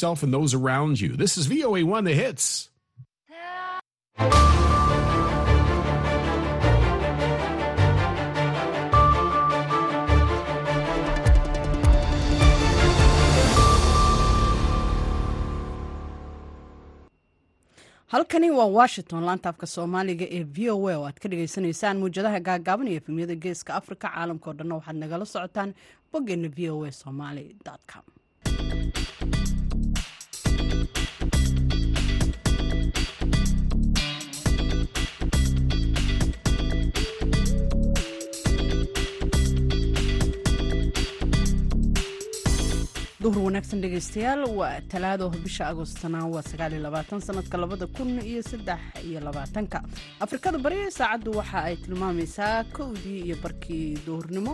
yourself and those around you. This is VOA1 The Hits. halkani waa washington laanta afka soomaaliga ee v o a oo aad ka dhagaysanaysaan muwjadaha gaagaaban iyo efemyada geeska afrika caalamka o dhanna waxaad nagala socotaan boggeena v o a somaly com duhur wanaagsan dhegaystayaal waa talaado bisha agostana waa sanadka labada kun iyo saddex iyo labaatanka. Afrikada bari saacaddu waxa ay tilmaamaysaa kowdii iyo barkii duhurnimo.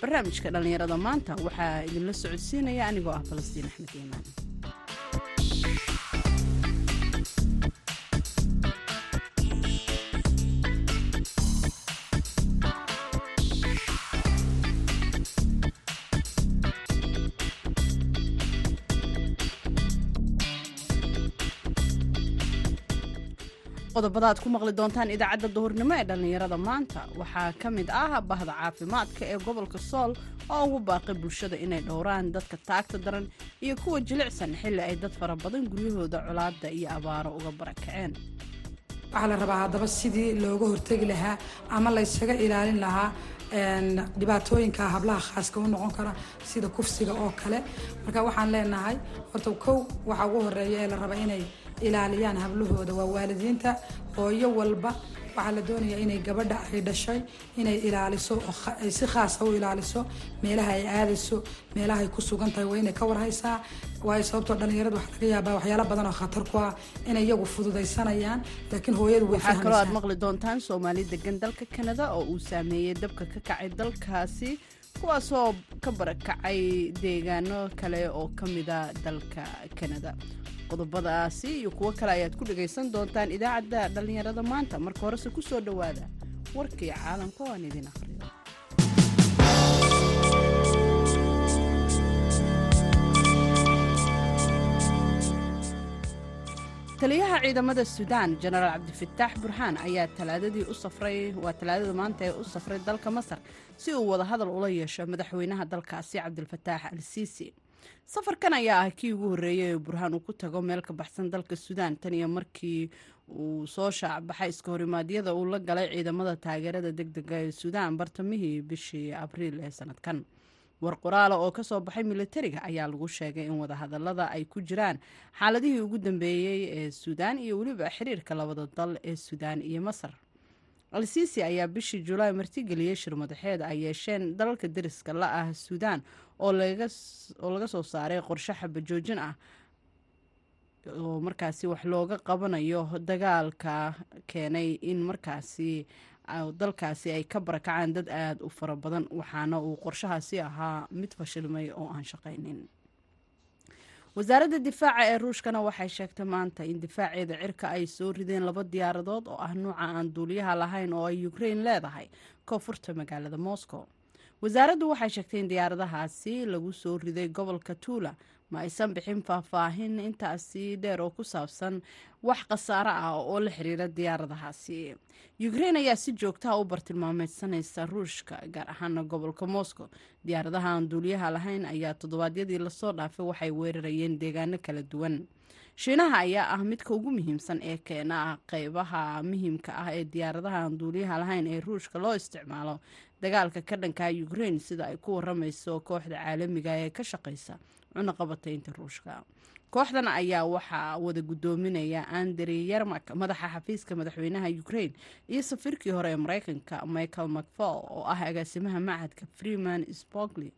Barnaamijka dhallinyarada maanta waxaa idinla socodsiinaya anigoo ah falastiin axmed iimaan qodobada aad ku maqli doontaan idaacadda duhurnimo ee dhallinyarada maanta. Waxaa ka mid ah bahda caafimaadka ee gobolka sool oo ugu baaqay bulshada inay dhowraan dadka taagta daran iyo kuwa jilicsan xilli ay dad fara badan guryahooda colaadda iyo abaaro uga barakaceen waxaa la rabaa haddaba sidii looga hortegi lahaa ama laysaga ilaalin lahaa dhibaatooyinka hablaha khaaska u noqon kara sida kufsiga oo kale. Marka waxaan leenahay horta kow waxaa ugu horreeya ee la raba inay ilaaliyaan hablahooda waa waalidiinta. Hooyo walba waxaa la doonaya inay gabadha ay dhashay inay ilaaliso ay si khaasa u ilaaliso. Meelaha ay aadayso meelaha ay ku sugan tahay waa inay ka warhaysaa. Waayo sababtoo dhalinyarada waxaa laga yaabaa waxyaala badan oo khatar ku ah inay iyagu fududaysanayaan laakiin hooyadu way waxaa kaloo aad maqli doontaan soomaali degan dalka kanada oo uu saameeyey dabka ka kacay dalkaasi kuwaasoo ka barakacay deegaano kale oo ka mida dalka kanada qodobadaasi iyo kuwo kale ayaad ku dhagaysan doontaan idaacadda dhallinyarada maanta. Marka horese ku soo dhowaada warkii caalamka oo aan idin akhriyo. Taliyaha ciidamada suudaan jenaraal cabdifataax burxaan ayaa talaadadii u safray waa talaadada maanta ee u safray dalka masar si uu wadahadal ula yeesho madaxweynaha dalkaasi cabdilfataax al siisi safarkan ayaa ah kii ugu horreeyay ee burhaan uu ku tago meel ka baxsan dalka suudaan. Tan iyo markii uu soo shaacbaxay iska horimaadyada uu la galay ciidamada taageerada deg dega ee suudaan bartamihii bishii abriil ee sanadkan. War qoraala oo ka soo baxay militariga ayaa lagu sheegay in wadahadalada ay ku jiraan xaaladihii ugu dambeeyey ee suudaan iyo weliba xiriirka labada dal ee suudaan iyo masar. Al-siisi ayaa bishii julaay martigeliyey shir madaxeed ay yeesheen dalalka deriska la ah suudaan oo laga soo saaray qorshe xabajoojin ah oo markaasi wax looga qabanayo dagaalka keenay in markaasi dalkaasi ay ka barakacaan dad aada u fara badan waxaana uu qorshahaasi ahaa mid fashilmay oo aan shaqaynin wasaaradda difaaca ee ruushkana waxay sheegtay maanta in difaaceeda cirka ay soo rideen laba diyaaradood oo ah nuuca aan duuliyaha lahayn oo ay ukrain leedahay koonfurta magaalada moscow wasaaraddu waxay sheegtay in diyaaradahaasi lagu soo riday gobolka tuula. Ma aysan bixin faahfaahin intaasi dheer oo ku saabsan wax khasaaro ah oo la xiriira diyaaradahaasi. Ukrain ayaa si joogtaha u bartilmaameysanaysa ruushka gaar ahaana gobolka moscow. Diyaaradaha aan duuliyaha lahayn ayaa toddobaadyadii la soo dhaafay waxay weerarayeen deegaano kala duwan. Shiinaha ayaa ah midka ugu muhiimsan ee keena qeybaha muhiimka ah ee diyaaradaha aan duuliyaha lahayn ee ruushka loo isticmaalo dagaalka ka dhanka ukrain sida ay ku waramayso kooxda caalamiga ee ka shaqeysa cunaqabataynta ruushka. Kooxdan ayaa waxaa wada guddoominaya andrey yermak madaxa xafiiska madaxweynaha ukrain iyo safiirkii hore ee mareykanka michael macfall oo ah agaasimaha macadka freeman spogli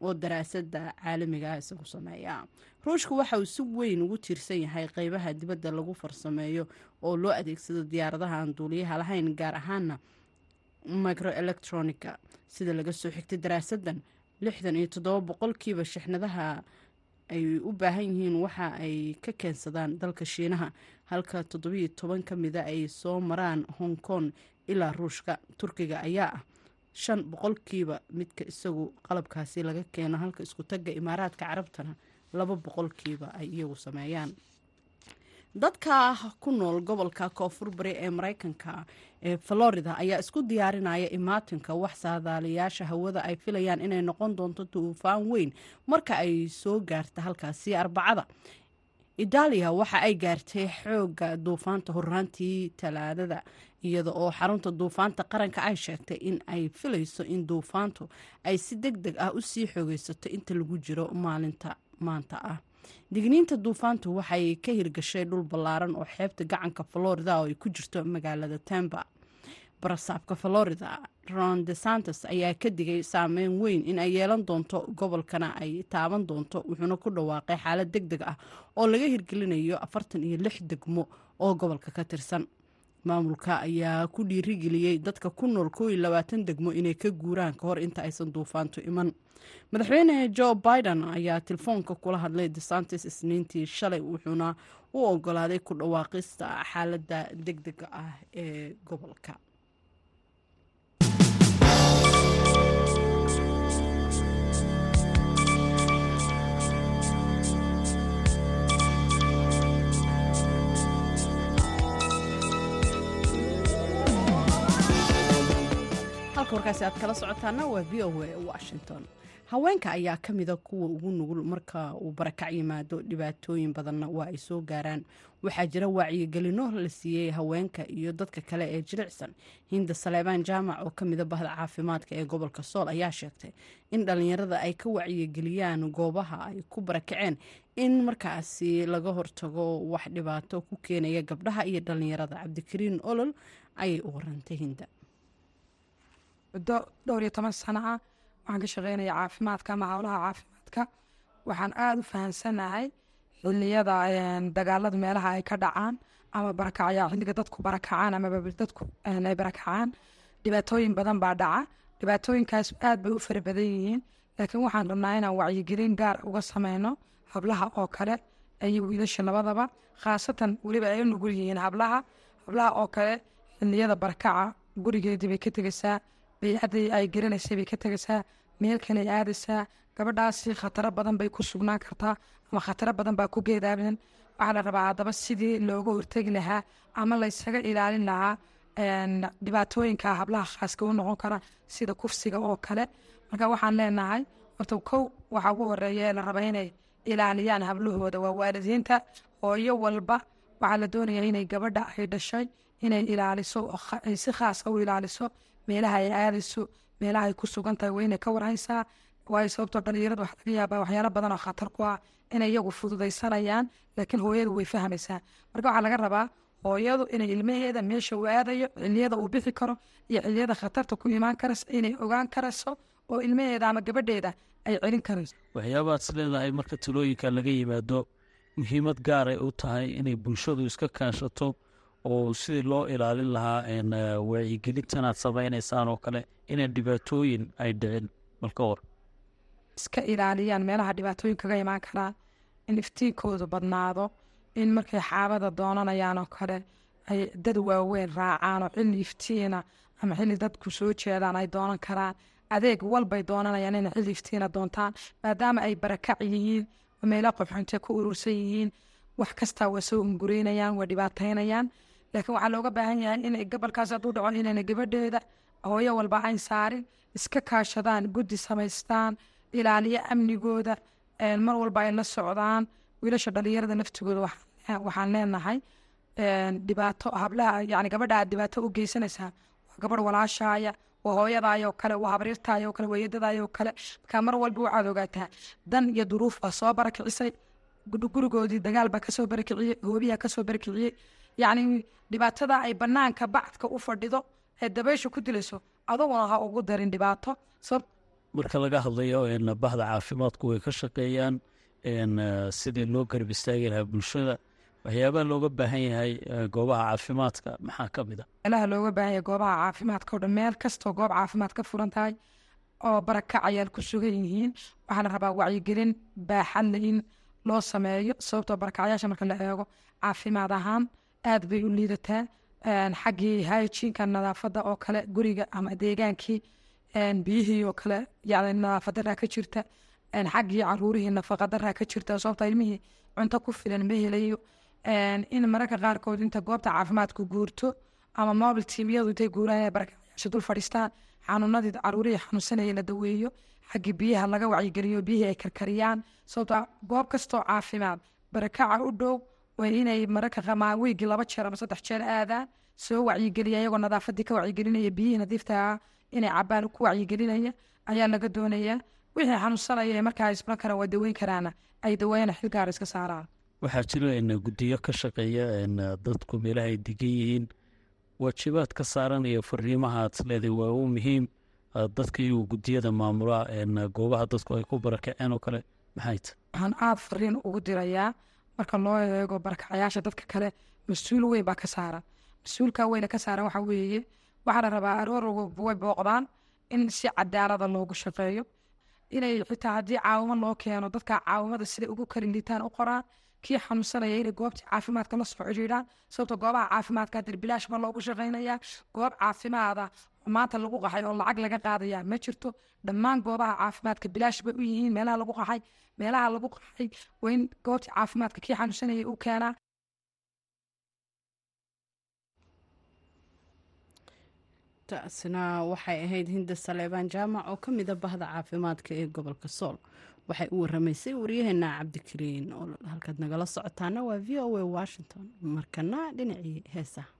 oo daraasada caalamiga isagu sameeya. Ruushka waxa uu si weyn ugu tiirsan yahay qeybaha dibadda lagu farsameeyo oo loo adeegsado diyaaradaha aan duuliyaha lahayn gaar ahaana microelectronica sida laga soo xigtay daraasadan lixdan iyo toddoba boqolkiiba shixnadaha ay u baahan yihiin waxa ay ka keensadaan dalka shiinaha halka toddobiyo toban ka mida ay soo maraan hong kong ilaa ruushka. Turkiga ayaa ah shan boqolkiiba midka isagu qalabkaasi laga keeno halka isku tagga imaaraadka carabtana laba boqolkiiba ay iyagu sameeyaan dadka ku nool gobolka koonfur bari ee mareykanka ee florida ayaa isku diyaarinaya imaatinka wax saadaalayaasha hawada ay filayaan inay noqon doonto duufaan weyn marka ay soo gaarta halkaasi arbacada. Itaaliya waxa ay gaartay xooga duufaanta horaantii talaadada iyada oo xarunta duufaanta qaranka ay sheegtay in ay filayso in duufaantu ay si deg deg ah u sii xoogeysato inta lagu jiro maalinta maanta ah digniinta duufaantu waxay ka hirgashay dhul ballaaran oo xeebta gacanka florida oo ay ku jirto magaalada temba barasaabka florida ron de santos ayaa ka digay saameyn weyn in ay yeelan doonto gobolkana ay taaban doonto wuxuuna ku dhawaaqay xaalad deg deg ah oo laga hirgelinayo afartan iyo lix degmo oo gobolka ka tirsan maamulka ayaa ku dhiirigeliyey dadka ku nool koo iyo labaatan degmo inay ka guuraan ka hor inta aysan duufaantu iman. Madaxweyne joe biden ayaa telefoonka kula hadlay desantis isniintii shalay wuxuuna u ogolaaday ku dhawaaqista xaaladda deg dega ah ee gobolka warkaasi aad kala socotaana waa v o a washington. Haweenka ayaa ka mida kuwa ugu nugul marka uu barakac yimaado dhibaatooyin badanna waa ay soo gaaraan. Waxaa jira wacyigelino la siiyey haweenka iyo dadka kale ee jilicsan. Hinda saleebaan jaamac oo kamida bahda caafimaadka ee gobolka sool ayaa sheegtay in dhalinyarada ay ka wacyigeliyaan goobaha ay ku barakaceen in markaasi laga hortago wax dhibaato ku keenaya gabdhaha iyo dhalinyarada. Cabdikariin olol ayay u warantay hinda muddo dhowr iyo toban sano ah waxaan ka shaqeynaya caafimaadka ama howlaha caafimaadka. Waxaan aada u fahansanahay xiliyada dagaalada meelaha ay ka dhacaan ama barakacya xilliga dadku barakacaan ama dadku ay barakacaan dhibaatooyin badan baa dhaca. Dhibaatooyinkaas aad bay u fara badan yihiin. Laakiin waxaan rabnaa inaan wacyigelin gaar uga sameyno hablaha oo kale iyo wiilasha labadaba. Khaasatan weliba ay u nugul yihiin hablaha. Hablaha oo kale xiliyada barakaca gurigeedii bay ka tegeysaa baycadii ay garanaysay bay ka tegaysaa meel kale ay aadaysaa gabadhaasi khataro badan bay ku sugnaan kartaa ama khataro badan baa ku geedaaban waxaa la rabaa haddaba sidii looga hortegi lahaa ama laysaga ilaalin lahaa dhibaatooyinka hablaha khaaska u noqon kara sida kufsiga oo kale. Marka waxaan leenahay horta kow waxaa ugu horreeya ee la raba inay ilaaliyaan hablahooda waa waalidiinta hooyo walba waxaa la doonayaa inay gabadha ay dhashay inay ilaaliso ay si khaasa u ilaaliso meelaha ay aadayso meelaha ay ku sugan tahay waa inay ka warhaysaa waayo sababtoo dhalinyarada waxaa laga yaabaa waxyaalo badan khatar ku ah inay iyagu fududaysanayaan laakiin hooyadu way fahmaysaa. Marka waxaa laga rabaa hooyadu inay ilmaheeda meesha uu aadayo xiliyada uu bixi karo iyo xiliyada khatarta ku imaan karaysa inay ogaan karayso oo ilmaheeda ama gabadheeda ay celin karayso. Waxyaabaad is leedahay marka talooyinka laga yimaado muhiimad gaaray u tahay inay bulshadu iska kaashato oo sidii loo ilaalin lahaa wacyigelintanaad samaynaysaan oo kale inaan dhibaatooyin ay dhicin. Malka hor. Iska ilaaliyaan meelaha dhibaatooyin kaga imaan karaan in iftiinkoodu badnaado in markay xaabada doonanayaan oo kale ay dad waaweyn raacaan oo xilli iftiina ama xilli dadku soo jeedaan ay doonan karaan. Adeeg walbay doonanayaan inay xilli iftiina doontaan maadaama ay barakac yihiin oo meela qofxunte ku urursan yihiin. Wax kastaa waa soo ungureynayaan waa dhibaataynayaan laakiin waxaa looga baahan yahay inay gobolkaas hadduu dhaco inayna gabadheeda hooyo walba ayn saarin iska kaashadaan guddi samaystaan ilaaliyo amnigooda mar walba ay la socdaan. Wiilasha dhalinyarada naftigooda waxaan leenahay dhibaato hablaha yani gabadha dhibaato u geysanaysaa waa gabadh walaashaaya waa hooyadaayoo kale waa habriirtaayoo kale waa kale. Markaa mar walba waxaad ogaataa dan iyo duruuf baa soo barakicisay gurigoodii dagaal baa ka soo barakiciyey hoobiyaa ka soo barakiciyey yacni dhibaatada ay banaanka bacdka u fadhido ee dabaysha ku dilayso aduguna ha ugu darin dhibaato. Marka laga hadlayo bahda caafimaadku way ka shaqeeyaan sidii loo garab istaagi lahaa bulshada waxyaabaha looga baahan yahay goobaha caafimaadka maxaa ka mid a? Meelaha looga baahan yahay goobaha caafimaadka o dhan meel kastoo goob caafimaad ka furan tahay oo barakac ayaal ku sugan yihiin waxaa la rabaa wacyigelin baaxadle in loo sameeyo sababtoo barakacyaasha marka la eego caafimaad ahaan aad bay u liidataa xaggii hygiinka nadaafadda oo kale guriga ama deegaankii biyihii oo kale yani nadaafadara ka jirta xaggii caruurihii nafaqadaraa ka jirta sababta ilmihii cunto ku filan ma helayo. In mararka qaarkood inta goobta caafimaadku guurto ama mobil tiimyadu intay guuraan barakacayaasha dul fadhiistaan xanuunadii caruurihii xanuunsanaya la daweeyo xaggii biyaha laga wacyigeliyo biyihii ay karkariyaan sababta goob kastoo caafimaad barakaca u dhow waa inay mararka qamaa wiigii laba jeer ama saddex jeer aadaan soo wacyigeliya iyagoo nadaafadii ka wacyigelinaya biyihii nadiiftaa inay cabaan ku wacyigelinaya ayaa laga doonayaa wixii xanuunsanaya ee markaa isban karaan waa daweyn karaana ay daweeyana xil gaar iska saaraan. Waxaa jira guddiyo ka shaqeeya dadku meelaha ay degan yihiin. Waajibaad ka saaranaya fariimaha aad leedahay waa u muhiim dadka iyagoo guddiyada maamula goobaha dadku ay ku barakaceen oo kale. Maxay? Ta waxaan aada fariin ugu dirayaa marka loo eego barakacayaasha dadka kale mas'uul weyn baa ka saaran mas'uulka weyna ka saaran waxaa weeye waxaa la rabaa aroor way booqdaan in si cadaalada loogu shaqeeyo. Inay xitaa haddii caawimo loo keeno dadka caawimada siday ugu karin liitaan u qoraan kii xanuunsanaya inay goobtii caafimaadka la soo xidhiidhaan sababto goobaha caafimaadka dirbilaash ma loogu shaqaynayaa goob caafimaada maanta lagu qaxay oo lacag laga qaadaya ma jirto dhammaan goobaha caafimaadka bilaash bay u yihiin meelaha lagu qaxay meelaha lagu qaxay waa in goobtii caafimaadka kii xanuunsanaya u keenaa. Taasina waxay ahayd hinda saleebaan jaamac oo ka mida bahda caafimaadka ee gobolka sool. Waxay u waramaysay waryaheena cabdikariin oo halkaad nagala socotaana waa v o a washington. Markana dhinacii heesaha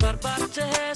Barbarte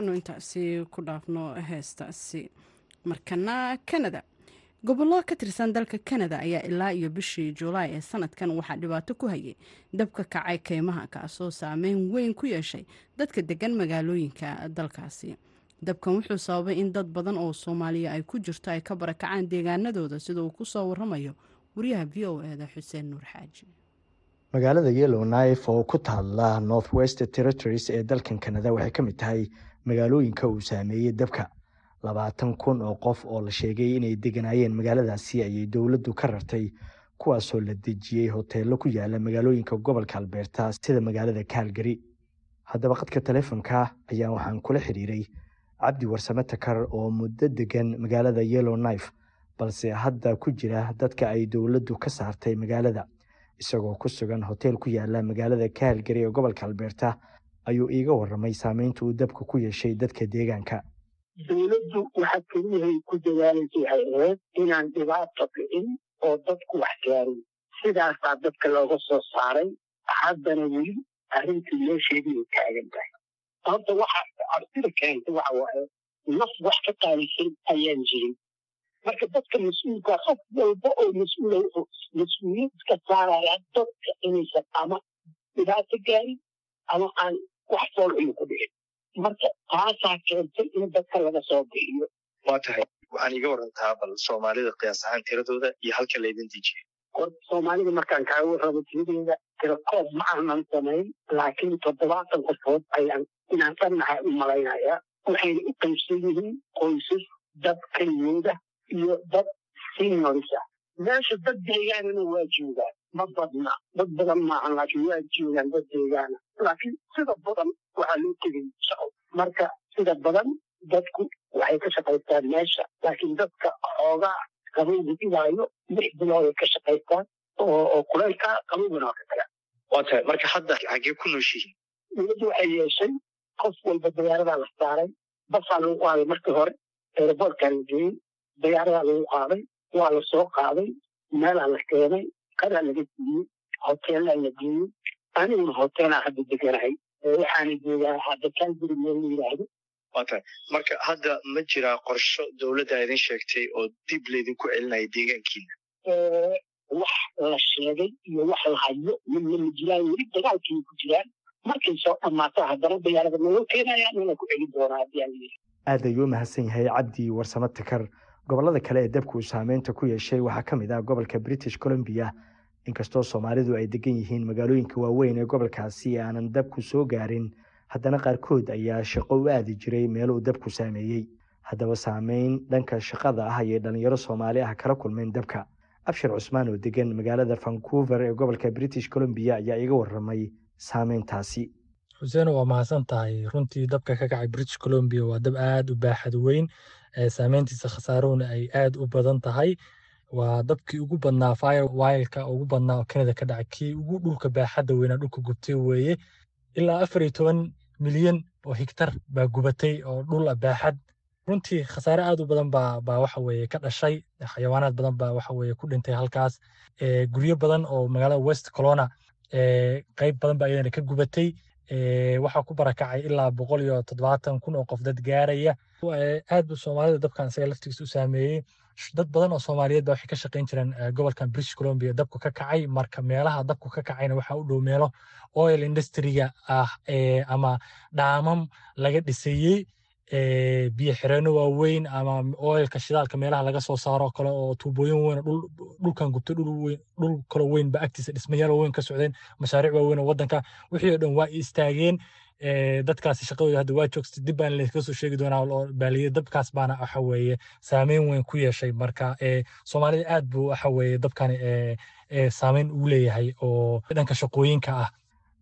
anu intaasi ku dhaafno heestaasi. Markana kanada. Gobollo ka tirsan dalka kanada ayaa ilaa iyo bishii julaay ee sanadkan waxaa dhibaato ku hayay dabka kacay keymaha kaasoo saameyn weyn ku yeeshay dadka degan magaalooyinka dalkaasi. Dabkan wuxuu sababay in dad badan oo soomaaliya ay ku jirto ay ka barakacaan deegaanadooda sida uu ku soo waramayo wariyaha v o eda xuseen nuur xaaji. Magaalada yellow knife oo ku taala north west territories ee dalkan kanada waxay ka mid tahay magaalooyinka uu saameeyey dabka. Labaatan kun oo qof oo la sheegay inay deganaayeen magaaladaasi ayay dowladdu ka rartay kuwaasoo la dejiyey hoteello ku yaalla magaalooyinka gobolka albeerta sida magaalada kaalgari haddaba qadka taleefonka ayaa waxaan kula xiriiray cabdi warsame takar oo muddo degan magaalada yellow knife balse hadda ku jira dadka ay dowladdu ka saartay magaalada isagoo ku sugan hoteel ku yaalla magaalada kaalgari ee gobolka albeerta ayuu iiga waramay saameynta uu dabka ku yeeshay dadka deegaanka. Dowladdu waxa keliyahay ku dadaalaysa waxay ahayd inaan dhibaato dhicin oo dadku wax gaarin. Sidaasaa dadka looga soo saaray haddana weli arrintii meesheedii ay taagan tahay. Horta waxa cabsida keentay waxa waaye naf wax ka qaalisan ayaan jirin. Marka dadka mas'uulka qof walba oo mas'uula wuxuu mas'uuliyad iska saaraya dadka inaysan ama dhibaato gaarin ama aan wax foolxumo ku dhicin marka taasaa keentay in dadka laga soo bixiyo waa tahay waxaan iga warantaa bal soomaalida qiyaas ahaan tiradooda iyo halka laydin dejiyay horta soomaalida markaan kaaga rabo tiradeeda tirakoob ma aanan samayn laakiin toddobaatan qofood ayaan inaan dhannahay u malaynayaa waxayna u qaybsan yihiin qoysas dad kalyooda iyo dad sinyorisa meesha dad deegaanana waa joogaan ma badna dad badan maahan laakiin waa joogaan dad deegaana laakiin sida badan waxaa loo tegay shaqo. Marka sida badan dadku waxay ka shaqaystaan meesha laakiin dadka xoogaa qabowga dhibaayo lix bilood ay ka shaqaystaan oo kulaylka qabowgana waa ka tagaan waa tahay. Marka hadda xaggee ku nooshihiin dowladdu waxay yeeshay qof walba diyaaradaa la saaray. Basaa lagu qaaday markii hore eeraboortkaa la geeyey diyaaradaa lagu qaaday waa la soo qaaday meelaa la keenay qadaa laga siiyey hoteellaa la geeyey aniguna hoteelaa hadda deganahay waxaana joogaa hadda kaalguri meel la yidhaahdo waa tahay marka hadda ma jiraa qorsho dowladda idin sheegtay oo dib laydinku celinaya deegaankiina wax la sheegay iyo wax la hayo midna ma jiraan weli dagaalkii ku jiraan markay soo dhammaato haddana diyaarada naloo keenayaan nala ku celin doonaa leeyahay aad ayuu mahadsan yahay cabdi warsame takar gobollada kale ee dabku saameynta ku yeeshay waxaa ka mid ah gobolka british columbia inkastoo soomaalidu ay degan yihiin magaalooyinka waaweyn ee gobolkaasi aanan dabku soo gaarin haddana qaarkood ayaa shaqo u aadi jiray meel uu dabku saameeyey. Haddaba saameyn dhanka shaqada ah ayay dhallinyaro soomaali ah kala kulmeen dabka. Abshir cusmaan oo degan magaalada vancouver ee gobolka british columbia ayaa iga waramay saameyntaasi. Xuseeno waa mahadsan tahay. Runtii dabka ka kacay british columbia waa dab aad u baaxad weyn saameyntiisa khasaaruhuna ay aad u badan tahay waa dabkii ugu badnaa fire wilka ugu badnaa oo kanada ka dhacay. Kii ugu dhulka baaxadda weynaa dhulka gubtay weeye ilaa afar iyo toban milyan oo higtar baa gubatay oo dhul baaxad. Runtii khasaare aad u badan baa waxa weeye ka dhashay xayawaanaad badan baa waxa weeye ku dhintay halkaas. Guryo badan oo magaalada west colona qayb badan baa iyadana ka gubatay. Waxaa ku barakacay ilaa boqol iyo toddobaatan kun oo qof dad gaaraya. Aad bu soomaalida dabkan isaga laftigiisa u saameeyey dad badan oo soomaaliyeed ba waxay ka shaqayn jireen gobolkan british columbia. Dabku ka kacay marka meelaha dabku ka kacayna waxaa u dhow meelo oil industriga ah ama dhaamam laga dhisayey biyo xireenno waaweyn ama oilka shidaalka meelaha laga soo saaro kale oo tuubooyin weyn dhulkan gubtay dhul kalo weyn ba agtiisa dhismayaal waaweyn ka socdeen mashaariic waaweyn oo waddanka. Wixii oo dhan waa istaageen dadkaasi shaqadooda hadda waa joogsta dib baan soo sheegi doonaa oo baaliye dabkaas baana waxa saameyn weyn ku yeeshay marka soomaalida aad buu waxa weeye dabkani saameyn ugu leeyahay oo dhanka shaqooyinka ah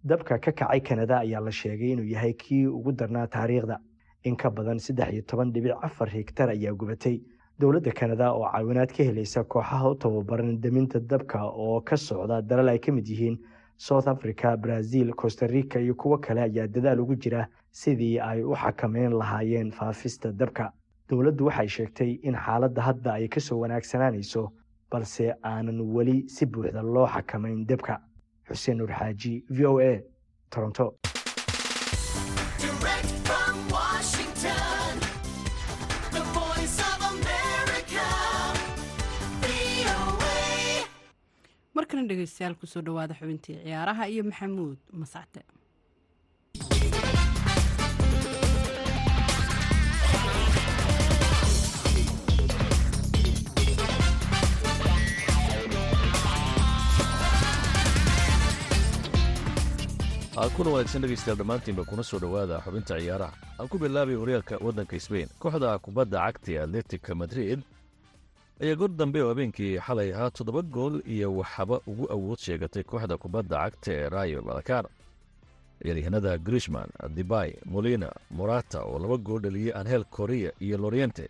dabka ka kacay kanada ayaa la sheegay inuu yahay kii ugu darnaa taariikhda in ka badan saddex iyo toban dhibic afar higtar ayaa gubatay dowladda kanada oo caawinaad ka helaysa kooxaha u tababaran deminta dabka oo ka socda dalal ay ka mid yihiin south africa brazil costa rica iyo kuwo kale ayaa dadaal ugu jira sidii ay u xakameyn lahaayeen faafista dabka. Dowladdu waxay sheegtay in xaaladda hadda ay ka soo wanaagsanaanayso balse aanan weli si buuxda loo xakamayn dabka. Xuseen nuur xaaji v o a toronto markana dhegeystayaal ku soo dhawaada xubintii ciyaaraha iyo maxamuud mascade kuna wanaagsan dhegaystayaal dhammaantiinba kuna soo dhowaada xubinta ciyaaraha. Aan ku bilaabay horyaalka waddanka sbain kooxda kubadda cagta atletica madrid ayaa goor dambe oo habeenkii xalay ahaa toddoba gool iyo waxaba ugu awood sheegatay kooxda kubadda cagta ee rayo valakano ciyaaryahanada grishman dibay molina morata oo laba gool dhaliyey anhel korea iyo loriente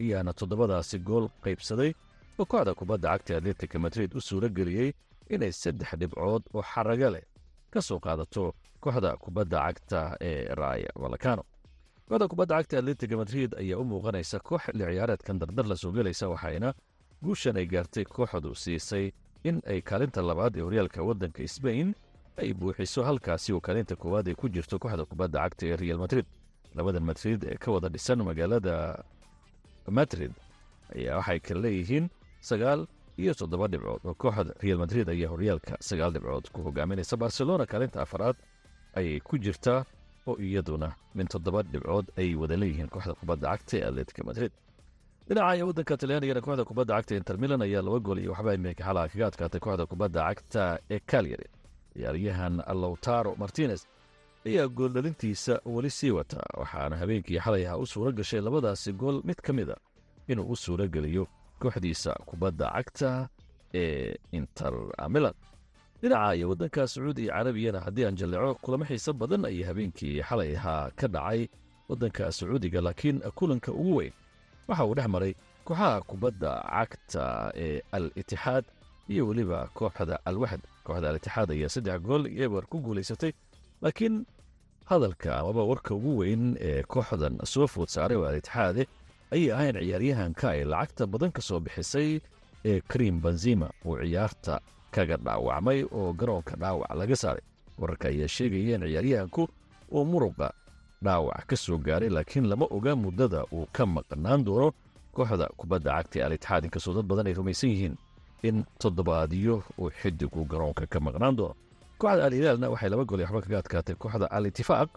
ayaana toddobadaasi gool qaybsaday oo kooxda kubadda cagta ee atletica madrid u suuro geliyey inay saddex dhibcood oo xaraga leh ka soo qaadato kooxda kubadda cagta ee raya valakano kooxda kubadda cagta atletica madrid ayaa u muuqanaysa koox xilli ciyaareedkan dardar la soo gelaysa waxayna guushan ay gaartay kooxdu siisay in ay kaalinta labaad ee horyaalka waddanka sbain ay buuxiso halkaasi oo kaalinta koowaad ay ku jirto kooxda kubadda cagta ee real madrid. Labadan madrid ee ka wada dhisan magaalada madrid ayaa waxay kala leeyihiin sagaal iyo toddoba dhibcood oo kooxda real madrid ayaa horyaalka sagaal dhibcood ku hogaaminaysa. Barcelona kaalinta afaraad ayay ku jirtaa oo iyaduna min toddoba dhibcood ay wada leeyihiin kooxda kubadda cagta ee atletica madrid. Dhinaca iyo waddanka talyaanigana kooxda kubadda cagta inter milan ayaa laba gool iyo waxba imika xalaha kaga adkaatay kooxda kubadda cagta ee calyari ciyaaryahan lowtaro martinez ayaa gooldhalintiisa weli sii wata waxaana habeenkii xalay aha u suuro gashay labadaasi gool mid ka mid a inuu u suuro geliyo kooxdiisa kubadda cagta ee inter milan dhinaca iyo waddanka sacuudi carabiyana haddii aan jalleeco kulamo xiiso badan ayay habeenkii xalay ahaa ka dhacay waddanka sacuudiga laakiin kulanka ugu weyn waxa uu dhex maray kooxaha kubadda cagta ee al itixaad iyo weliba kooxda alwaxd. Kooxda al itixaad ayaa saddex gool iyo eber ku guulaysatay laakiin hadalka amaba warka ugu weyn ee kooxdan soo food saaray oo al itixaade ayay ahayn ciyaaryahanka ay lacagta badan ka soo bixisay ee karim benzima uu ciyaarta kaga dhaawacmay oo garoonka dhaawac laga saaray. Wararka ayaa sheegayeen ciyaaryahanku uu muruqa dhaawac ka soo gaaray laakiin lama oga muddada uu ka maqnaan doono kooxda kubadda cagta al-itixaad inkastoo dad badan ay rumaysan yihiin in toddobaadyo uu xidigu garoonka ka maqnaan doono. Kooxda al hilaalna waxay laba gool iyo waxba kaga adkaatay. Kooxda al itifaaq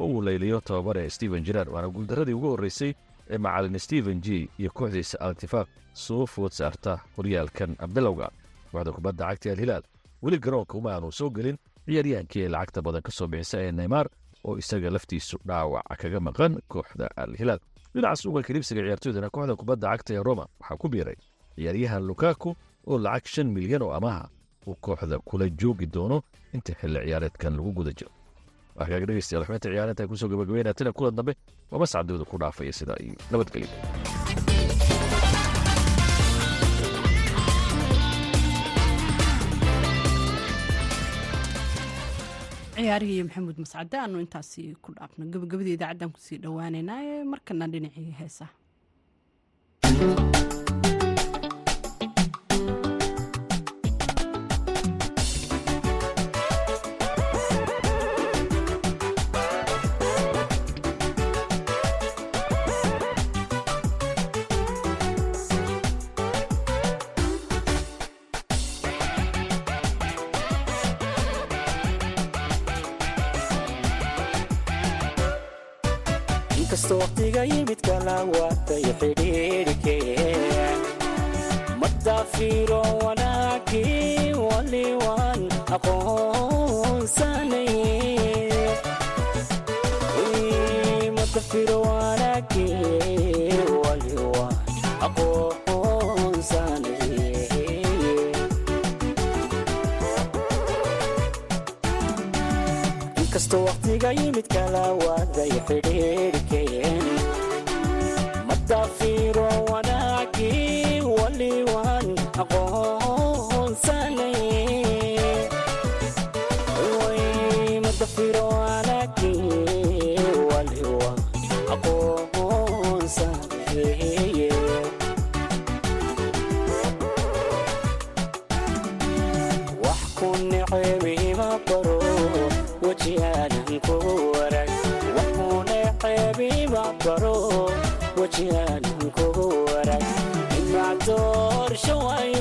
oo uu layliyo tababare stephen jiraar waana guuldaradii ugu horreysay ee macalin stephen g iyo kooxdiisa al itifaaq soo food saarta horyaalkan bilowga kooxda kubadda cagta al hilaal weli garoonka uma aanu soo gelin ciyaaryahankii ay lacagta badan ka soo bixisa ee neymar oo isaga laftiisu dhaawac kaga maqan kooxda al hilaal dhinaca suuqa kalibsiga ciyaartoydana kooxda kubadda cagta ee roma waxaa ku biiray ciyaaryahan lukaku oo lacag shan milyan oo amaha uu kooxda kula joogi doono inta xilli ciyaareedkan lagu guda jiro waa kaaga dhegeystayaal xubinta ciyaarinta ku soo gabagabeynaya tana kulan dambe waa mascadooda ku dhaafaya sidaa iyo nabadgelyo ciyaarihii maxamuud mascade aanu intaasi ku dhaafno. Gabagabadii idaacaddan ku sii dhowaaneynaa ee markana dhinacii heesaha waqtiga yimid kala waatay xidhiidhkeen madaafiro wanaagii waliwaan aqoonsanay madafiro wanaagii waliwaan aqoonsanay inkastoo waqtiga yimid kala waaday xidhiirkeen madafiiro wanaagii waliwan aqoonsanay wejiyaanan kugu warag imaa doorsho waayuhu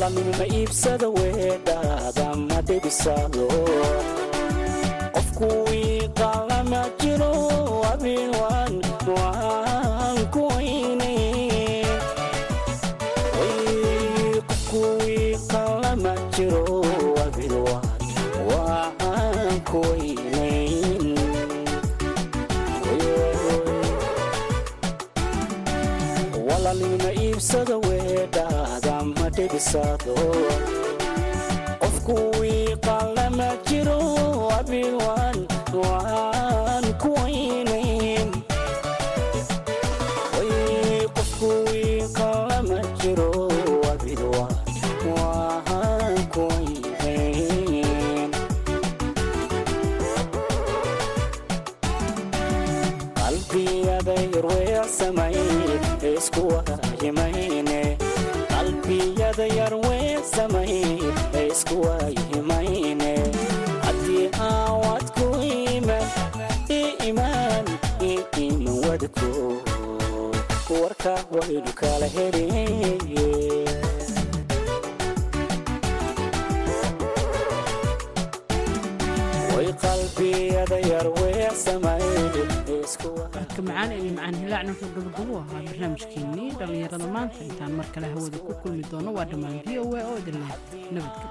walanima iibsada weedhaada ma dhibisado qofku iiqalama jiro abin waan waan ku weynay Way, qofku iiqalama jiro abin waan waan ku weynayn Way, way, way. walalima iibsada weedhaada ma dhibisado qofku wiiqalama jiro abin waan waan ku weynayn way qofku wiiqalama jiro abin waan waan ku weynayn qalbiyada yarweersamay isku waayimayne qalbiyada yarweersamay isku waayimayne haddii aawad ku iman i imaan i iman wadko warka waynu kala heliye codka macaan ee macaan hilaacna wuxuu gabagabo ahaa barnaamijkeenii dhallinyarada maanta. Intaan mar kale hawada ku kulmi doono waa dhammaan v o a oo idin leh. Nabadgelyo